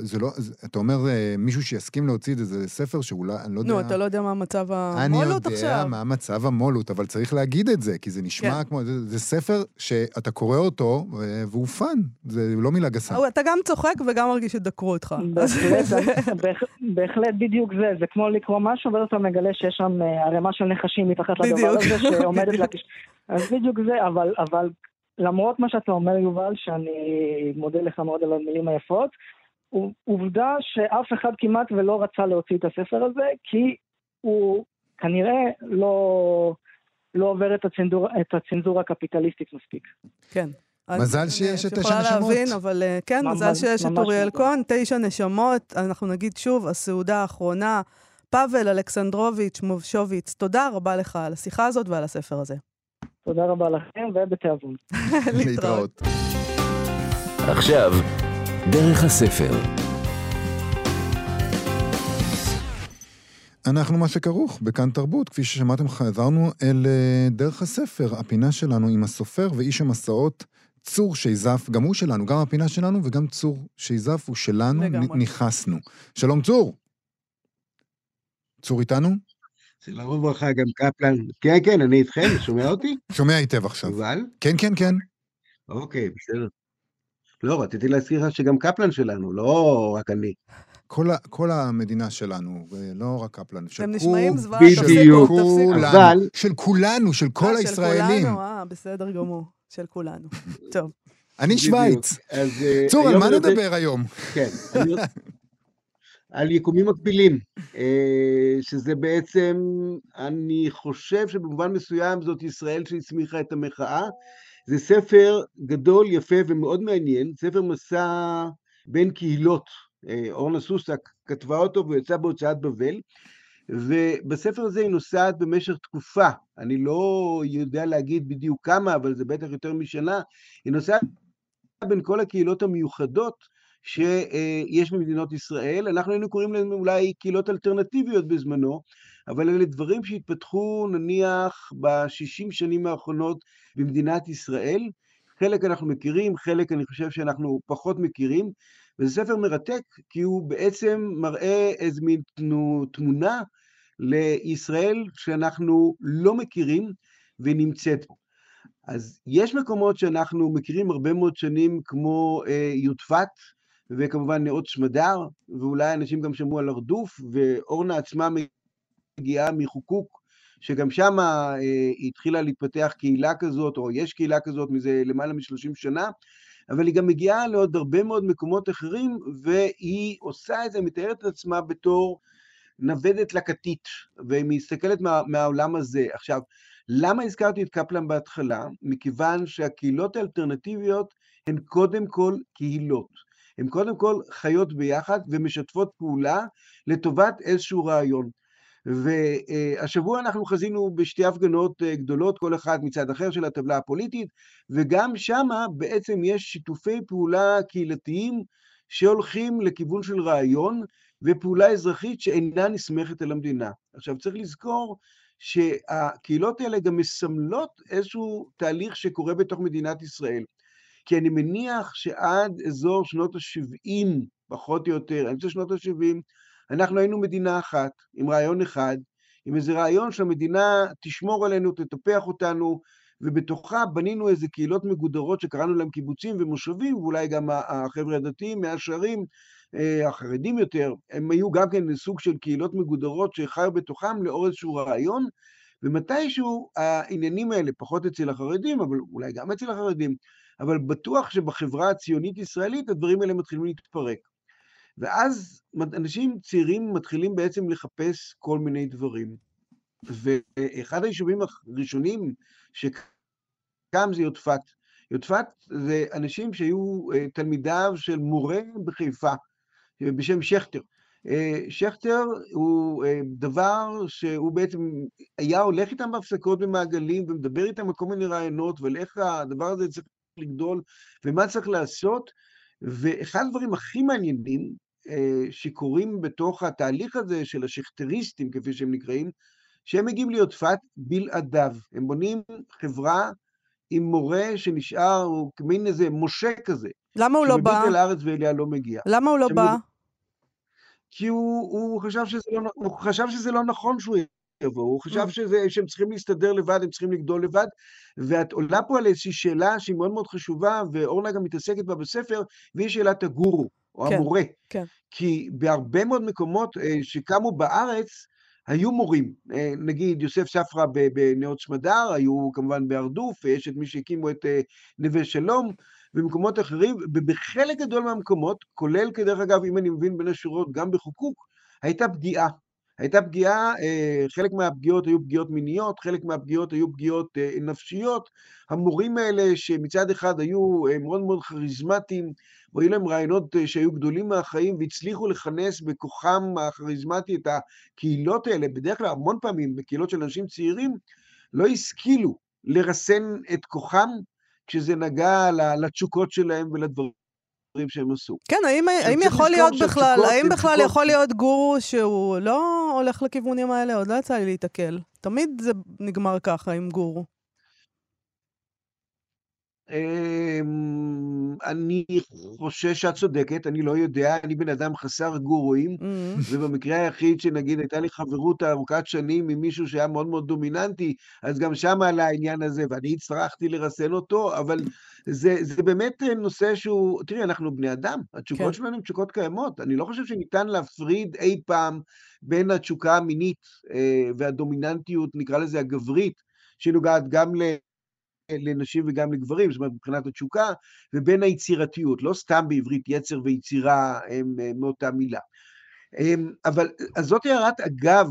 זה לא, זה, אתה אומר אה, מישהו שיסכים להוציא את זה, זה ספר שאולי, אני לא יודע... נו, אתה לא יודע מה מצב אני המו"לות יודע עכשיו. מה מצב המו"לות, אבל צריך להגיד את זה, כי זה נשמע כן. כמו, זה, זה ספר שאתה קורא אותו, והוא fun, זה לא מילה גסה. או, אתה גם צוחק וגם מרגיש שדקרו אותך. בהחלט, בהח- בהחלט בדיוק זה, זה כמו לקרוא משהו ואז אתה מגלה שיש שם ערימה של נחשים מתחת לדבר. הזה שעומדת. להקיש. אז בדיוק זה, אבל, אבל למרות מה שאתה אומר יובל, שאני מודה לך מאוד על המילים היפות, עובדה שאף אחד כמעט ולא רצה להוציא את הספר הזה, כי הוא כנראה לא, לא עובר את הצנזורה, את הצנזורה הקפיטליסטית מספיק. כן. מזל אני- שיש את תשע יכולה נשמות. להבין, אבל אה, כן, ממש- מזל שיש את אוריאל מזל. כהן, תשע נשמות. אנחנו נגיד שוב, הסעודה האחרונה. פאבל אלכסנדרוביץ' מובשוביץ, תודה רבה לך על השיחה הזאת ועל הספר הזה. תודה רבה לכם ובתיאבון. להתראות. עכשיו, דרך הספר. אנחנו מה שכרוך בכאן תרבות, כפי ששמעתם חזרנו אל אה, דרך הספר, הפינה שלנו עם הסופר ואיש המסעות צור שייזף, גם הוא שלנו, גם הפינה שלנו וגם צור שייזף הוא שלנו, לגמרי. שלום צור. צור איתנו? שלום וברכה, גם קפלן. כן, כן, אני איתכם, שומע אותי? שומע היטב עכשיו. יובל? כן, כן, כן. אוקיי, בסדר. לא, רציתי להזכיר לך שגם קפלן שלנו, לא רק אני. כל, ה, כל המדינה שלנו, ולא רק קפלן, של אתם כו- נשמעים זוועה, בדיוק. תפסיקו, תפסיקו. כולנו, אבל- של כולנו, של כל אה, הישראלים. של כולנו, אה, בסדר גמור. של כולנו. טוב. אני. שווייץ. אז, אה, צור, על מה נדבר היום? כן. על יקומים מקבילים, אה, שזה בעצם, אני חושב שבמובן מסוים זאת ישראל שהצמיחה את המחאה. זה ספר גדול, יפה ומאוד מעניין, ספר מסע בין קהילות. אה, אורנה סוסק כתבה אותו והוא יצא בהוצאת בבל, ובספר הזה היא נוסעת במשך תקופה, אני לא יודע להגיד בדיוק כמה, אבל זה בטח יותר משנה, היא נוסעת בין כל הקהילות המיוחדות שיש במדינות ישראל, אנחנו היינו קוראים להם אולי קהילות אלטרנטיביות בזמנו, אבל אלה דברים שהתפתחו נניח ב-60 שנים האחרונות במדינת ישראל. חלק אנחנו מכירים, חלק אני חושב שאנחנו פחות מכירים, וזה ספר מרתק, כי הוא בעצם מראה איזו מין תמונה לישראל שאנחנו לא מכירים ונמצאת פה. אז יש מקומות שאנחנו מכירים הרבה מאוד שנים, כמו אה, יודפת, וכמובן נאות שמדר, ואולי אנשים גם שמעו על הרדוף, ואורנה עצמה מגיעה מחוקוק, שגם שם אה, התחילה להתפתח קהילה כזאת, או יש קהילה כזאת מזה למעלה מ-30 שנה, אבל היא גם מגיעה לעוד הרבה מאוד מקומות אחרים, והיא עושה את זה, מתארת את עצמה בתור נוודת לקטית, והיא מסתכלת מה, מהעולם הזה. עכשיו, למה הזכרתי את קפלן בהתחלה? מכיוון שהקהילות האלטרנטיביות הן קודם כל קהילות. הן קודם כל חיות ביחד ומשתפות פעולה לטובת איזשהו רעיון. והשבוע אנחנו חזינו בשתי הפגנות אה, גדולות, כל אחת מצד אחר של הטבלה הפוליטית, וגם שמה בעצם יש שיתופי פעולה קהילתיים שהולכים לכיוון של רעיון ופעולה אזרחית שאינה נסמכת על המדינה. עכשיו צריך לזכור שהקהילות האלה גם מסמלות איזשהו תהליך שקורה בתוך מדינת ישראל. כי אני מניח שעד אזור שנות ה-70, פחות או יותר, אמצע שנות ה-70, אנחנו היינו מדינה אחת, עם רעיון אחד, עם איזה רעיון שהמדינה תשמור עלינו, תטפח אותנו, ובתוכה בנינו איזה קהילות מגודרות שקראנו להם קיבוצים ומושבים, ואולי גם החבר'ה הדתיים מהשערים, החרדים יותר, הם היו גם כן סוג של קהילות מגודרות שחיו בתוכם לאור איזשהו רעיון, ומתישהו העניינים האלה, פחות אצל החרדים, אבל אולי גם אצל החרדים, אבל בטוח שבחברה הציונית-ישראלית הדברים האלה מתחילים להתפרק. ואז אנשים צעירים מתחילים בעצם לחפש כל מיני דברים. ואחד היישובים הראשונים שקם זה יודפת. יודפת זה אנשים שהיו אה, תלמידיו של מורה בחיפה, בשם שכטר. אה, שכטר הוא אה, דבר שהוא בעצם היה הולך איתם בהפסקות במעגלים ומדבר איתם על כל מיני רעיונות ועל איך הדבר הזה צריך לגדול ומה צריך לעשות. ואחד הדברים הכי מעניינים שקורים בתוך התהליך הזה של השכטריסטים, כפי שהם נקראים, שהם מגיעים להיות פת בלעדיו. הם בונים חברה עם מורה שנשאר, הוא כמין איזה משה כזה. למה הוא לא בא? שמביט אל הארץ ואליה לא מגיע. למה הוא לא בא? כי הוא, הוא, חשב לא, הוא חשב שזה לא נכון שהוא יבוא, הוא חשב mm. שזה, שהם צריכים להסתדר לבד, הם צריכים לגדול לבד, ואת עולה פה על איזושהי שאלה שהיא מאוד מאוד חשובה, ואורנה גם מתעסקת בה בספר, והיא שאלת הגורו, או כן, המורה. כן. כי בהרבה מאוד מקומות אה, שקמו בארץ, היו מורים, אה, נגיד יוסף ספרא בנאות סמדר, היו כמובן בהרדוף, ויש את מי שהקימו את אה, נווה שלום, במקומות אחרים, ובחלק גדול מהמקומות, כולל כדרך אגב, אם אני מבין בין השורות, גם בחוקוק, הייתה פגיעה. הייתה פגיעה, אה, חלק מהפגיעות היו פגיעות מיניות, חלק מהפגיעות היו פגיעות נפשיות. המורים האלה, שמצד אחד היו מאוד מאוד כריזמטיים, והיו להם רעיונות אה, שהיו גדולים מהחיים, והצליחו לכנס בכוחם הכריזמטי את הקהילות האלה, בדרך כלל המון פעמים בקהילות של אנשים צעירים, לא השכילו לרסן את כוחם כשזה נגע לתשוקות שלהם ולדברים. שהם עשו. כן, האם, האם יכול להיות בכלל, האם בכלל. יכול להיות גורו שהוא לא הולך לכיוונים האלה? עוד לא יצא לי להתקל. תמיד זה נגמר ככה עם גורו. אמ, אני חושש שאת צודקת, אני לא יודע, אני בן אדם חסר גורואים, mm-hmm. ובמקרה היחיד שנגיד הייתה לי חברות ארוכת שנים עם מישהו שהיה מאוד מאוד דומיננטי, אז גם שם עלה העניין הזה, ואני הצטרכתי לרסן אותו, אבל זה, זה באמת נושא שהוא, תראי, אנחנו בני אדם, התשוקות כן. שלנו הן תשוקות קיימות, אני לא חושב שניתן להפריד אי פעם בין התשוקה המינית אה, והדומיננטיות, נקרא לזה הגברית, שנוגעת גם ל... לנשים וגם לגברים, זאת אומרת, מבחינת התשוקה, ובין היצירתיות, לא סתם בעברית יצר ויצירה הם אה, מאותה מילה. אמ, אבל, אז זאת הערת אגב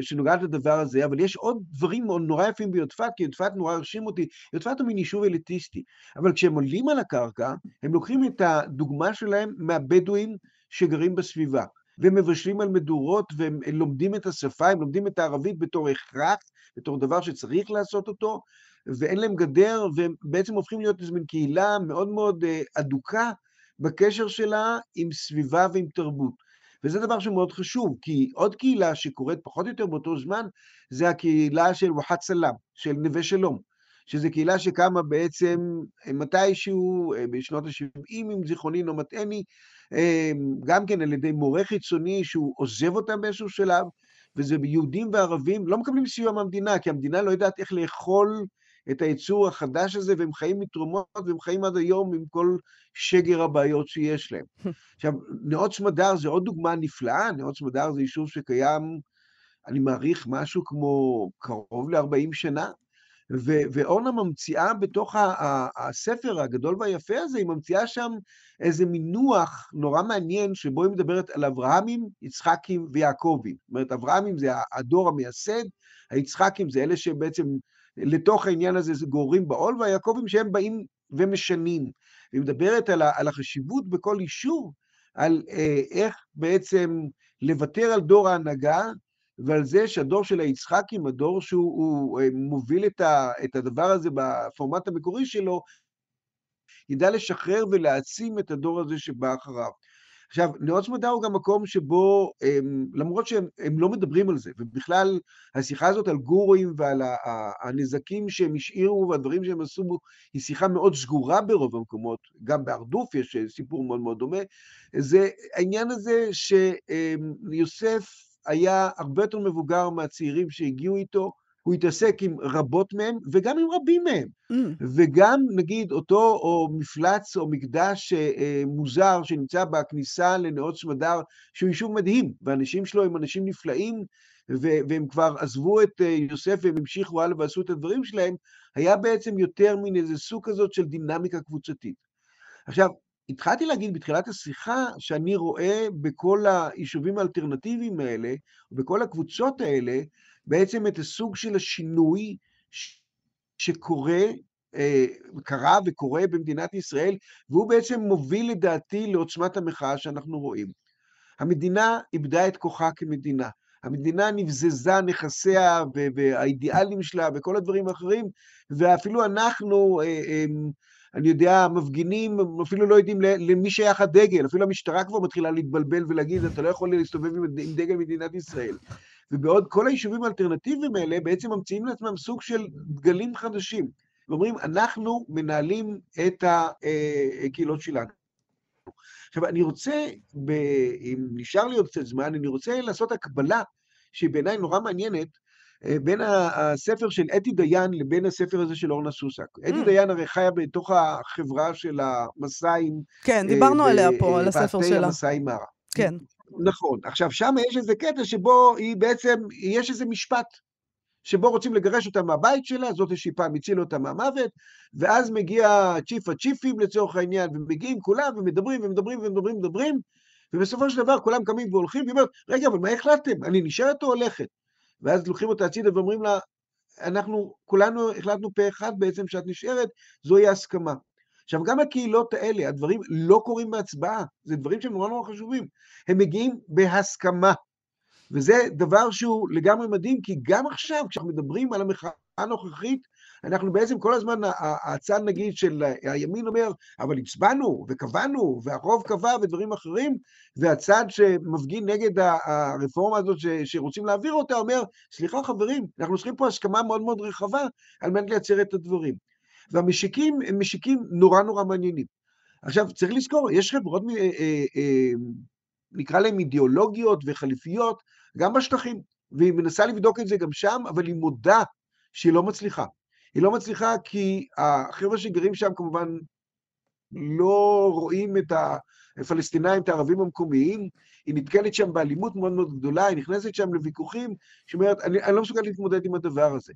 שנוגעת לדבר הזה, אבל יש עוד דברים נורא יפים ביודפת, כי יודפת נורא הרשים אותי. יודפת הוא מין יישוב אליטיסטי, אבל כשהם עולים על הקרקע, הם לוקחים את הדוגמה שלהם מהבדואים שגרים בסביבה. והם מבשלים על מדורות, והם לומדים את השפה, הם לומדים את הערבית בתור הכרח, בתור דבר שצריך לעשות אותו, ואין להם גדר, והם בעצם הופכים להיות איזו מין קהילה מאוד מאוד אה, אדוקה בקשר שלה עם סביבה ועם תרבות. וזה דבר שמאוד חשוב, כי עוד קהילה שקורית פחות או יותר באותו זמן, זה הקהילה של וחת סלאם, של נווה שלום, שזו קהילה שקמה בעצם אה, מתישהו אה, בשנות ה-70, אם זיכרוני לא מטעני, גם כן על ידי מורה חיצוני שהוא עוזב אותם באיזשהו שלב, וזה יהודים וערבים לא מקבלים סיוע מהמדינה, כי המדינה לא יודעת איך לאכול את היצור החדש הזה, והם חיים מתרומות, והם חיים עד היום עם כל שגר הבעיות שיש להם. עכשיו, נאות סמדר זה עוד דוגמה נפלאה, נאות סמדר זה יישוב שקיים, אני מעריך, משהו כמו קרוב ל-40 שנה, ו- ואורנה ממציאה בתוך הספר הגדול והיפה הזה, היא ממציאה שם איזה מינוח נורא מעניין, שבו היא מדברת על אברהמים, יצחקים ויעקבים. זאת אומרת, אברהמים זה הדור המייסד, היצחקים זה אלה שבעצם לתוך העניין הזה זה גורים בעול, והיעקבים שהם באים ומשנים. היא מדברת על, על החשיבות בכל יישוב, על אה, איך בעצם לוותר על דור ההנהגה, ועל זה שהדור של היצחקים, הדור שהוא הוא, אה, מוביל את, ה, את הדבר הזה בפורמט המקורי שלו, ידע לשחרר ולהעצים את הדור הזה שבא אחריו. עכשיו, נאות מדע הוא גם מקום שבו, הם, למרות שהם לא מדברים על זה, ובכלל השיחה הזאת על גורואים ועל הנזקים שהם השאירו והדברים שהם עשו, היא שיחה מאוד סגורה ברוב המקומות, גם בהרדוף יש סיפור מאוד מאוד דומה, זה העניין הזה שיוסף היה הרבה יותר מבוגר מהצעירים שהגיעו איתו, הוא התעסק עם רבות מהם וגם עם רבים מהם. Mm. וגם נגיד אותו או מפלץ או מקדש אה, מוזר שנמצא בכניסה לנאות סמדר, שהוא יישוב מדהים, והאנשים שלו הם אנשים נפלאים, ו- והם כבר עזבו את אה, יוסף והם המשיכו הלאה ועשו את הדברים שלהם, היה בעצם יותר מין איזה סוג כזאת של דינמיקה קבוצתית. עכשיו, התחלתי להגיד בתחילת השיחה שאני רואה בכל היישובים האלטרנטיביים האלה, בכל הקבוצות האלה, בעצם את הסוג של השינוי שקורה, אה, קרה וקורה במדינת ישראל, והוא בעצם מוביל לדעתי לעוצמת המחאה שאנחנו רואים. המדינה איבדה את כוחה כמדינה. המדינה נבזזה נכסיה והאידיאלים שלה וכל הדברים האחרים, ואפילו אנחנו, אה, אה, אני יודע, מפגינים, אפילו לא יודעים למי שייך הדגל, אפילו המשטרה כבר מתחילה להתבלבל ולהגיד, אתה לא יכול להסתובב עם דגל מדינת ישראל. ובעוד כל היישובים האלטרנטיביים האלה בעצם ממציאים לעצמם סוג של דגלים חדשים. ואומרים, אנחנו מנהלים את הקהילות שלנו. עכשיו, אני רוצה, ב... אם נשאר לי עוד קצת זמן, אני רוצה לעשות הקבלה שהיא בעיניי נורא מעניינת, אה, בין הספר של אתי דיין לבין הספר הזה של אורנה סוסק. Mm. אתי דיין הרי חיה בתוך החברה של המסאים. כן, דיברנו עליה פה, על הספר שלה. פאתי המסאים מרה. כן. נכון. עכשיו, שם יש איזה קטע שבו היא בעצם, יש איזה משפט, שבו רוצים לגרש אותה מהבית שלה, זאת איזושהי פעם הצילה אותה מהמוות, ואז מגיע צ'יף הצ'יפים לצורך העניין, ומגיעים כולם ומדברים ומדברים ומדברים ומדברים, ובסופו של דבר כולם קמים והולכים, והיא אומרת, רגע, אבל מה החלטתם? אני נשארת או הולכת? ואז לוקחים אותה הצידה ואומרים לה, אנחנו כולנו החלטנו פה אחד בעצם שאת נשארת, זוהי ההסכמה. עכשיו, גם הקהילות האלה, הדברים לא קורים בהצבעה, זה דברים שהם נורא נורא חשובים. הם מגיעים בהסכמה. וזה דבר שהוא לגמרי מדהים, כי גם עכשיו, כשאנחנו מדברים על המחאה הנוכחית, אנחנו בעצם כל הזמן, הצד נגיד של הימין אומר, אבל הצבענו וקבענו, והרוב קבע ודברים אחרים, והצד שמפגין נגד הרפורמה הזאת שרוצים להעביר אותה, אומר, סליחה חברים, אנחנו צריכים פה הסכמה מאוד מאוד רחבה על מנת לייצר את הדברים. והמשיקים הם משיקים נורא נורא מעניינים. עכשיו, צריך לזכור, יש חברות, אה, אה, אה, נקרא להן אידיאולוגיות וחליפיות, גם בשטחים, והיא מנסה לבדוק את זה גם שם, אבל היא מודה שהיא לא מצליחה. היא לא מצליחה כי החבר'ה שגרים שם כמובן לא רואים את הפלסטינאים, את הערבים המקומיים, היא נתקלת שם באלימות מאוד מאוד גדולה, היא נכנסת שם לוויכוחים, שאומרת, אני, אני לא מסוגל להתמודד עם הדבר הזה.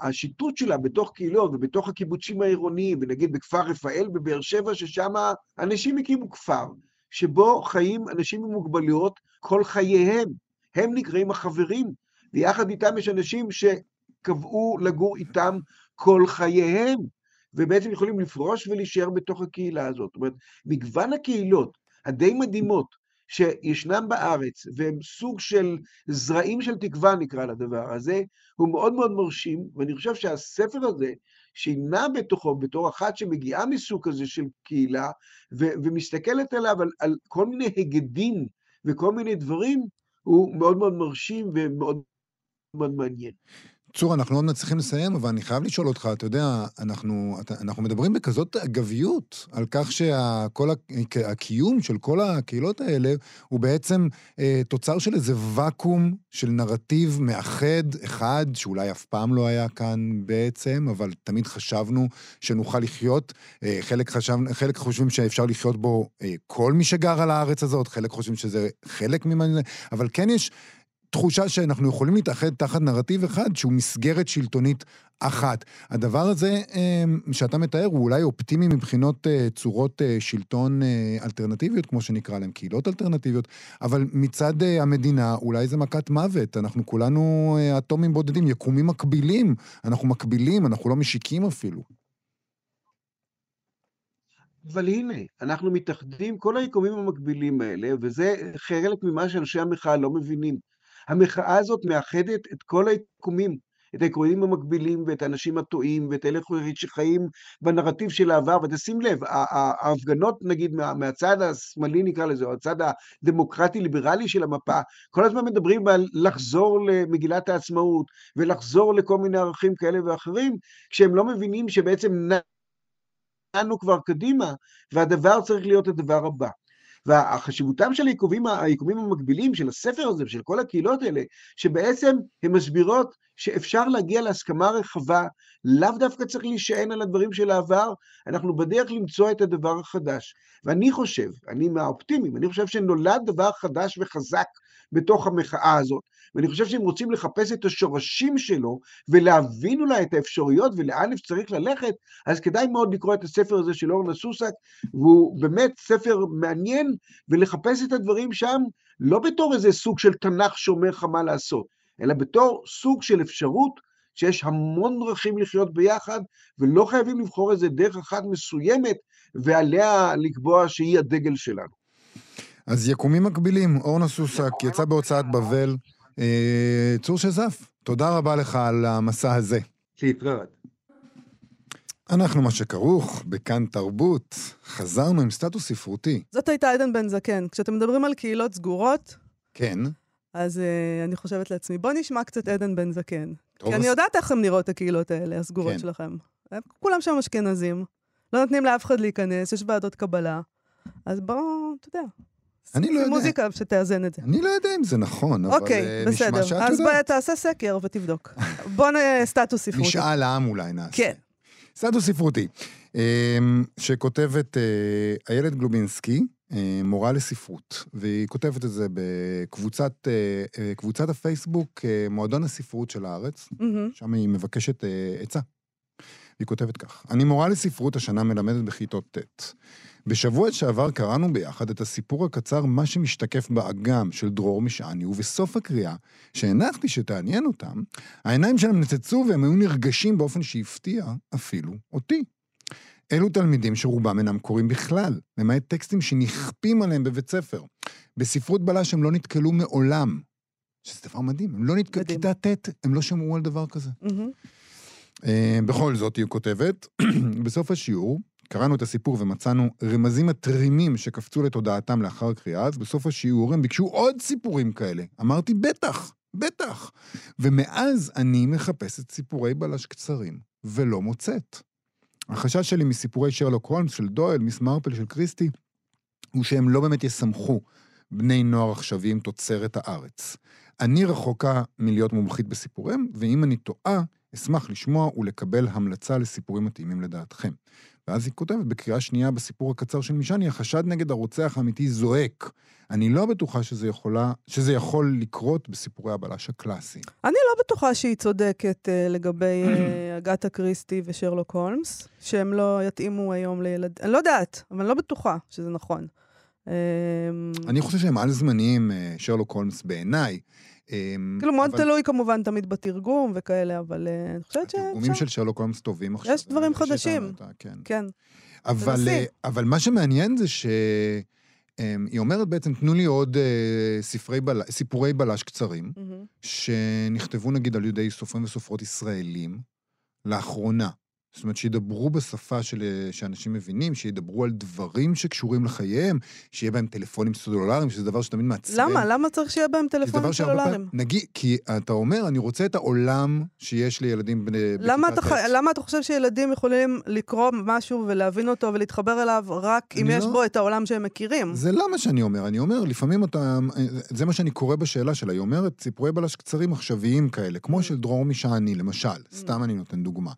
והשיטוט שלה בתוך קהילות ובתוך הקיבוצים העירוניים, ונגיד בכפר רפאל בבאר שבע, ששם אנשים הקימו כפר, שבו חיים אנשים עם מוגבלויות כל חייהם. הם נקראים החברים, ויחד איתם יש אנשים ש... קבעו לגור איתם כל חייהם, ובעצם יכולים לפרוש ולהישאר בתוך הקהילה הזאת. זאת אומרת, מגוון הקהילות הדי מדהימות שישנם בארץ, והם סוג של זרעים של תקווה, נקרא לדבר הזה, הוא מאוד מאוד מרשים, ואני חושב שהספר הזה, שימנע בתוכו, בתור אחת שמגיעה מסוג כזה של קהילה, ו- ומסתכלת עליו על, על כל מיני היגדים וכל מיני דברים, הוא מאוד מאוד מרשים ומאוד מאוד מעניין. צור, אנחנו לא מצליחים לסיים, אבל אני חייב לשאול אותך, אתה יודע, אנחנו, אנחנו מדברים בכזאת אגביות על כך שכל הקיום של כל הקהילות האלה הוא בעצם אה, תוצר של איזה ואקום של נרטיב מאחד אחד, שאולי אף פעם לא היה כאן בעצם, אבל תמיד חשבנו שנוכל לחיות. אה, חלק, חשב, חלק חושבים שאפשר לחיות בו אה, כל מי שגר על הארץ הזאת, חלק חושבים שזה חלק ממנו, אבל כן יש... תחושה שאנחנו יכולים להתאחד תחת נרטיב אחד שהוא מסגרת שלטונית אחת. הדבר הזה אמ, שאתה מתאר הוא אולי אופטימי מבחינות אה, צורות אה, שלטון אה, אלטרנטיביות, כמו שנקרא להם, קהילות אלטרנטיביות, אבל מצד המדינה אולי זה מכת מוות. אנחנו כולנו אטומים בודדים, יקומים מקבילים. אנחנו מקבילים, אנחנו לא משיקים אפילו. אבל הנה, אנחנו מתאחדים, כל היקומים המקבילים האלה, וזה חלק ממה שאנשי המחאה לא מבינים. המחאה הזאת מאחדת את כל היקומים, את העקרונות המקבילים ואת האנשים הטועים ואת אלה שחיים בנרטיב של העבר, ותשים לב, ההפגנות נגיד מה, מהצד השמאלי נקרא לזה, או הצד הדמוקרטי-ליברלי של המפה, כל הזמן מדברים על לחזור למגילת העצמאות ולחזור לכל מיני ערכים כאלה ואחרים, כשהם לא מבינים שבעצם נענו כבר קדימה, והדבר צריך להיות הדבר הבא. והחשיבותם של היקומים, המקבילים של הספר הזה ושל כל הקהילות האלה, שבעצם הן מסבירות שאפשר להגיע להסכמה רחבה, לאו דווקא צריך להישען על הדברים של העבר, אנחנו בדרך למצוא את הדבר החדש. ואני חושב, אני מהאופטימיים, אני חושב שנולד דבר חדש וחזק בתוך המחאה הזאת, ואני חושב שאם רוצים לחפש את השורשים שלו, ולהבין אולי את האפשרויות ולאן שצריך ללכת, אז כדאי מאוד לקרוא את הספר הזה של אורנה סוסק, והוא באמת ספר מעניין, ולחפש את הדברים שם, לא בתור איזה סוג של תנ"ך שאומר לך מה לעשות, אלא בתור סוג של אפשרות שיש המון דרכים לחיות ביחד, ולא חייבים לבחור איזה דרך אחת מסוימת, ועליה לקבוע שהיא הדגל שלנו. אז יקומים מקבילים, אורנה סוסק, יצא בהוצאת בבל. אה, צור שזף, תודה רבה לך על המסע הזה. להתראות. אנחנו מה שכרוך, בכאן תרבות, חזרנו עם סטטוס ספרותי. זאת הייתה עדן בן זקן. כשאתם מדברים על קהילות סגורות, כן. אז uh, אני חושבת לעצמי, בוא נשמע קצת עדן בן זקן. כי אז- אני יודעת איך הן נראות הקהילות האלה, הסגורות כן. שלכם. הם כולם שם אשכנזים, לא נותנים לאף אחד להיכנס, יש ועדות קבלה. אז בואו, אתה יודע. אני לא יודע. מוזיקה שתאזן את זה. אני לא יודע אם זה נכון, אבל אוקיי, אה, נשמע בסדר. שאת אז יודעת. בוא תעשה סקר ותבדוק. בוא נ... סטטוס ספרותי. משאל עם אולי נעשה. כן. סטטוס ספרותי, אה, שכותבת אה, איילת גלובינסקי, אה, מורה לספרות, והיא כותבת את זה בקבוצת אה, אה, קבוצת הפייסבוק, אה, מועדון הספרות של הארץ, מהמם. שם היא מבקשת אה, עצה. היא כותבת כך: אני מורה לספרות השנה מלמדת בכיתות ט'. בשבוע שעבר קראנו ביחד את הסיפור הקצר "מה שמשתקף באגם" של דרור משעני, ובסוף הקריאה, שהנחתי שתעניין אותם, העיניים שלהם נצצו והם היו נרגשים באופן שהפתיע אפילו אותי. אלו תלמידים שרובם אינם קוראים בכלל, למעט טקסטים שנכפים עליהם בבית ספר. בספרות בלש הם לא נתקלו מעולם. שזה דבר מדהים, הם לא נתקלו. כיתה ט', הם לא שמעו על דבר כזה. אה, בכל זאת, היא כותבת, בסוף השיעור, קראנו את הסיפור ומצאנו רמזים מתרימים שקפצו לתודעתם לאחר קריאה, אז בסוף השיעור הם ביקשו עוד סיפורים כאלה. אמרתי, בטח, בטח. ומאז אני מחפשת סיפורי בלש קצרים, ולא מוצאת. החשש שלי מסיפורי שרלוק הולמס של דואל, מיס מרפל של קריסטי, הוא שהם לא באמת יסמכו בני נוער עכשוויים תוצרת הארץ. אני רחוקה מלהיות מומחית בסיפוריהם, ואם אני טועה, אשמח לשמוע ולקבל המלצה לסיפורים מתאימים לדעתכם. ואז היא כותבת, בקריאה שנייה בסיפור הקצר של מישני, החשד נגד הרוצח האמיתי זועק. אני לא בטוחה שזה, יכולה, שזה יכול לקרות בסיפורי הבלש הקלאסי. אני לא בטוחה שהיא צודקת uh, לגבי uh, אגתה קריסטי ושרלוק הולמס, שהם לא יתאימו היום לילד... אני לא יודעת, אבל אני לא בטוחה שזה נכון. אני חושב שהם על-זמניים, אה, שרלוק הולמס בעיניי. אמ, כאילו מאוד תלוי כמובן תמיד בתרגום וכאלה, אבל אה, אני חושבת התרגומים שאפשר. של שרלוק הולמס טובים עכשיו. יש דברים יש את ה- חדשים. כן. כן. אבל. אה, אבל מה שמעניין זה שהיא אומרת בעצם, תנו לי עוד אה, ספרי בל... סיפורי בלש קצרים. שנכתבו נגיד על ידי סופרים וסופרות ישראלים לאחרונה. זאת אומרת, שידברו בשפה של, אה, שאנשים מבינים, שידברו על דברים שקשורים לחייהם, שיהיה בהם טלפונים סלולריים, שזה דבר שתמיד מעצבן. למה? למה צריך שיהיה בהם טלפונים סלולריים? פעמים, נגיד, כי אתה אומר, אני רוצה את העולם שיש לילדים בני... למה אתה, ח... למה אתה חושב שילדים יכולים לקרוא משהו ולהבין אותו ולהתחבר אליו רק אם אני יש לא- בו את העולם שהם מכירים? זה לא מה שאני אומר, אני אומר, לפעמים אתה... זה מה שאני קורא בשאלה שלה, היא אומרת, סיפורי בלש קצרים עכשוויים כאלה, Mm. כמו של דרור משעני, למשל, סתם אני נותן דוגמה,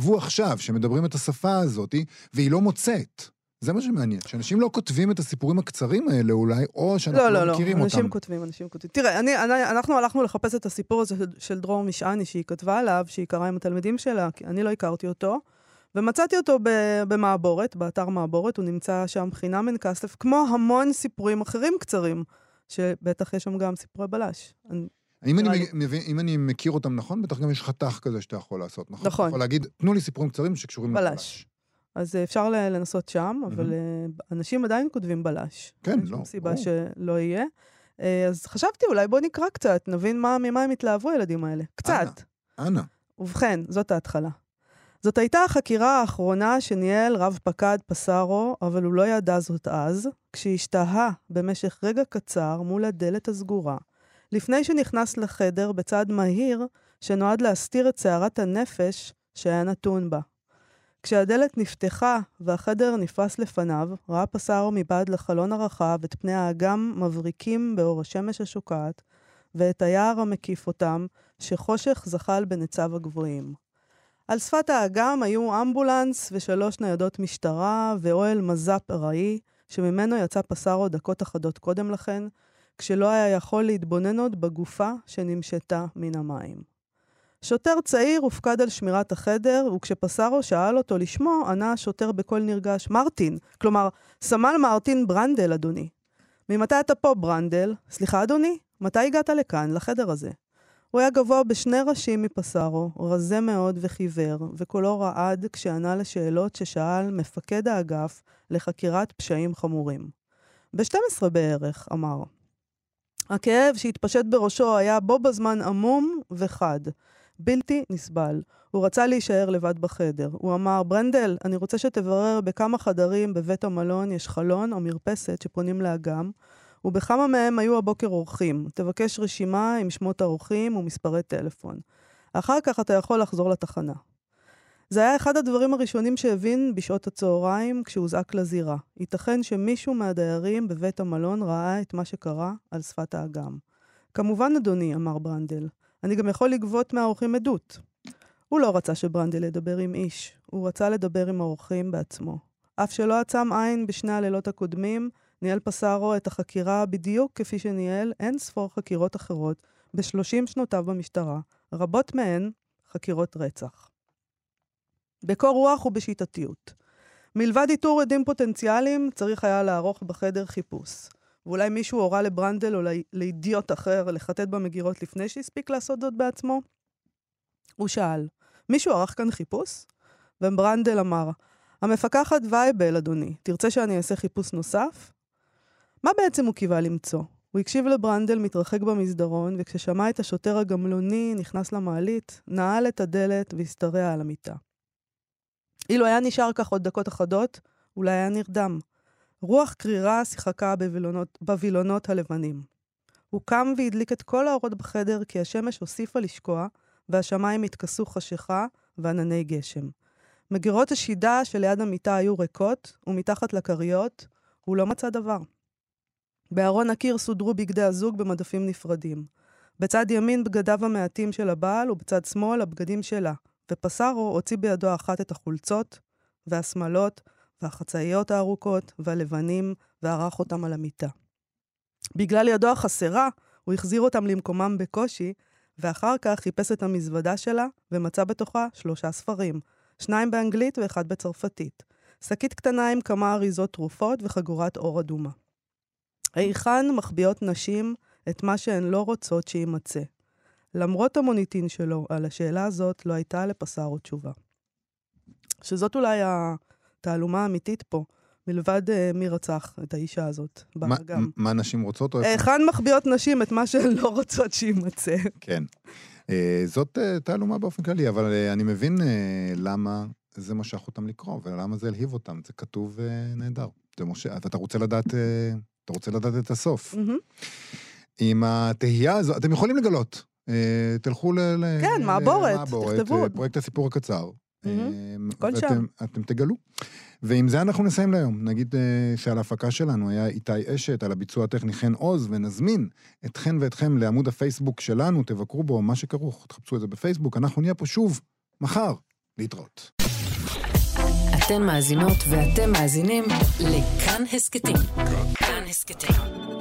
שנכתבו עכשיו, שמדברים את השפה הזאת, והיא לא מוצאת. זה מה שמעניין, שאנשים לא כותבים את הסיפורים הקצרים האלה אולי, או שאנחנו לא, לא, לא, לא, מכירים אנשים אותם. כותבים, אנשים כותבים. תראה, אני, אני, אנחנו הלכנו לחפש את הסיפור הזה של, של דרור משעני שהיא כתבה עליו, שהיא קראה עם התלמידים שלה, כי אני לא הכרתי אותו, ומצאתי אותו ב- במעבורת, באתר מעבורת, הוא נמצא שם חינם אין כסף, כמו המון סיפורים אחרים קצרים, שבטח יש שם גם סיפורי בלש. אני, אם אני, לי. מבין, אם אני מכיר אותם נכון, בטח גם יש חתך כזה שאתה יכול לעשות, נכון? נכון. אתה יכול להגיד, תנו לי סיפורים קצרים שקשורים בלש. לבלש. אז אה, אפשר לנסות שם, אבל מהמם. אה, אנשים עדיין כותבים בלש. כן, אין לא, שום סיבה ברור. שלא יהיה. אה, אז חשבתי, אולי בוא נקרא קצת, נבין מה, ממה הם התלהבו, הילדים האלה. קצת. אנא. ובכן, זאת ההתחלה. זאת הייתה החקירה האחרונה שניהל רב פקד פסארו, אבל הוא לא ידע זאת אז, כשהשתהה במשך רגע קצר מול הדלת הסגורה, לפני שנכנס לחדר בצעד מהיר שנועד להסתיר את סערת הנפש שהיה נתון בה. כשהדלת נפתחה והחדר נפרס לפניו, ראה פסארו מבעד לחלון הרחב את פני האגם מבריקים באור השמש השוקעת, ואת היער המקיף אותם, שחושך זחל בנציו הגבוהים. על שפת האגם היו אמבולנס ושלוש ניידות משטרה ואוהל מז"פ ארעי, שממנו יצא פסארו דקות אחדות קודם לכן, כשלא היה יכול להתבונן עוד בגופה שנמשתה מן המים. שוטר צעיר הופקד על שמירת החדר, וכשפסארו שאל אותו לשמו, ענה השוטר בקול נרגש, מרטין, כלומר, סמל מרטין ברנדל, אדוני. ממתי אתה פה, ברנדל? סליחה, אדוני? מתי הגעת לכאן, לחדר הזה? הוא היה גבוה בשני ראשים מפסארו, רזה מאוד וחיוור, וקולו רעד כשענה לשאלות ששאל מפקד האגף לחקירת פשעים חמורים. ב-12 בערך, אמר. הכאב שהתפשט בראשו היה בו בזמן עמום וחד. בלתי נסבל. הוא רצה להישאר לבד בחדר. הוא אמר, ברנדל, אני רוצה שתברר בכמה חדרים בבית המלון יש חלון או מרפסת שפונים לאגם, ובכמה מהם היו הבוקר אורחים. תבקש רשימה עם שמות האורחים ומספרי טלפון. אחר כך אתה יכול לחזור לתחנה. זה היה אחד הדברים הראשונים שהבין בשעות הצהריים כשהוזעק לזירה. ייתכן שמישהו מהדיירים בבית המלון ראה את מה שקרה על שפת האגם. כמובן, אדוני, אמר ברנדל, אני גם יכול לגבות מהאורחים עדות. הוא לא רצה שברנדל ידבר עם איש, הוא רצה לדבר עם האורחים בעצמו. אף שלא עצם עין בשני הלילות הקודמים, ניהל פסארו את החקירה בדיוק כפי שניהל אין ספור חקירות אחרות בשלושים שנותיו במשטרה, רבות מהן חקירות רצח. בקור רוח ובשיטתיות. מלבד איתור עדים פוטנציאליים, צריך היה לערוך בחדר חיפוש. ואולי מישהו הורה לברנדל או לאידיוט אחר לחטט במגירות לפני שהספיק לעשות זאת בעצמו? הוא שאל, מישהו ערך כאן חיפוש? וברנדל אמר, המפקחת וייבל, אדוני, תרצה שאני אעשה חיפוש נוסף? מה בעצם הוא קיווה למצוא? הוא הקשיב לברנדל מתרחק במסדרון, וכששמע את השוטר הגמלוני נכנס למעלית, נעל את הדלת והשתרע על המיטה. אילו היה נשאר כך עוד דקות אחדות, אולי היה נרדם. רוח קרירה שיחקה בווילונות, בווילונות הלבנים. הוא קם והדליק את כל האורות בחדר, כי השמש הוסיפה לשקוע, והשמיים התכסו חשיכה וענני גשם. מגירות השידה שליד המיטה היו ריקות, ומתחת לכריות הוא לא מצא דבר. בארון הקיר סודרו בגדי הזוג במדפים נפרדים. בצד ימין בגדיו המעטים של הבעל, ובצד שמאל הבגדים שלה, ופסארו הוציא בידו אחת את החולצות, והשמלות, והחצאיות הארוכות, והלבנים, וערך אותם על המיטה. בגלל ידו החסרה, הוא החזיר אותם למקומם בקושי, ואחר כך חיפש את המזוודה שלה, ומצא בתוכה שלושה ספרים, שניים באנגלית ואחד בצרפתית. שקית קטנה עם כמה אריזות תרופות וחגורת אור אדומה. היכן מחביאות נשים את מה שהן לא רוצות שיימצא? למרות המוניטין שלו, על השאלה הזאת לא הייתה לפסארו תשובה. שזאת אולי התעלומה האמיתית פה, מלבד uh, מי רצח את האישה הזאת באגם. מה נשים רוצות? היכן מחביאות נשים את מה שהן לא רוצות שיימצא? כן. Uh, זאת uh, תעלומה באופן כללי, אבל uh, אני מבין uh, למה זה משך אותם לקרוא, ולמה זה הלהיב אותם. זה כתוב uh, נהדר. זה משה, ואתה רוצה לדעת, uh, אתה רוצה לדעת את הסוף. Mm-hmm. עם התהייה הזו, אתם יכולים לגלות. Uh, תלכו ל... כן, מעבורת, תכתבו. פרויקט הסיפור הקצר. Mm-hmm. כל שם. אתם תגלו. ועם זה אנחנו נסיים להיום. נגיד uh, שעל ההפקה שלנו היה איתי אשת, על הביצוע הטכני חן עוז, ונזמין אתכן ואתכם לעמוד הפייסבוק שלנו, תבקרו בו מה שכרוך, תחפשו את זה בפייסבוק, אנחנו נהיה פה שוב, מחר, להתראות. אתן מאזינות ואתם מאזינים לכאן הסכתים. כאן הסכתים,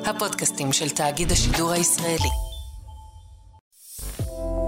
הפודקאסטים של תאגיד השידור הישראלי.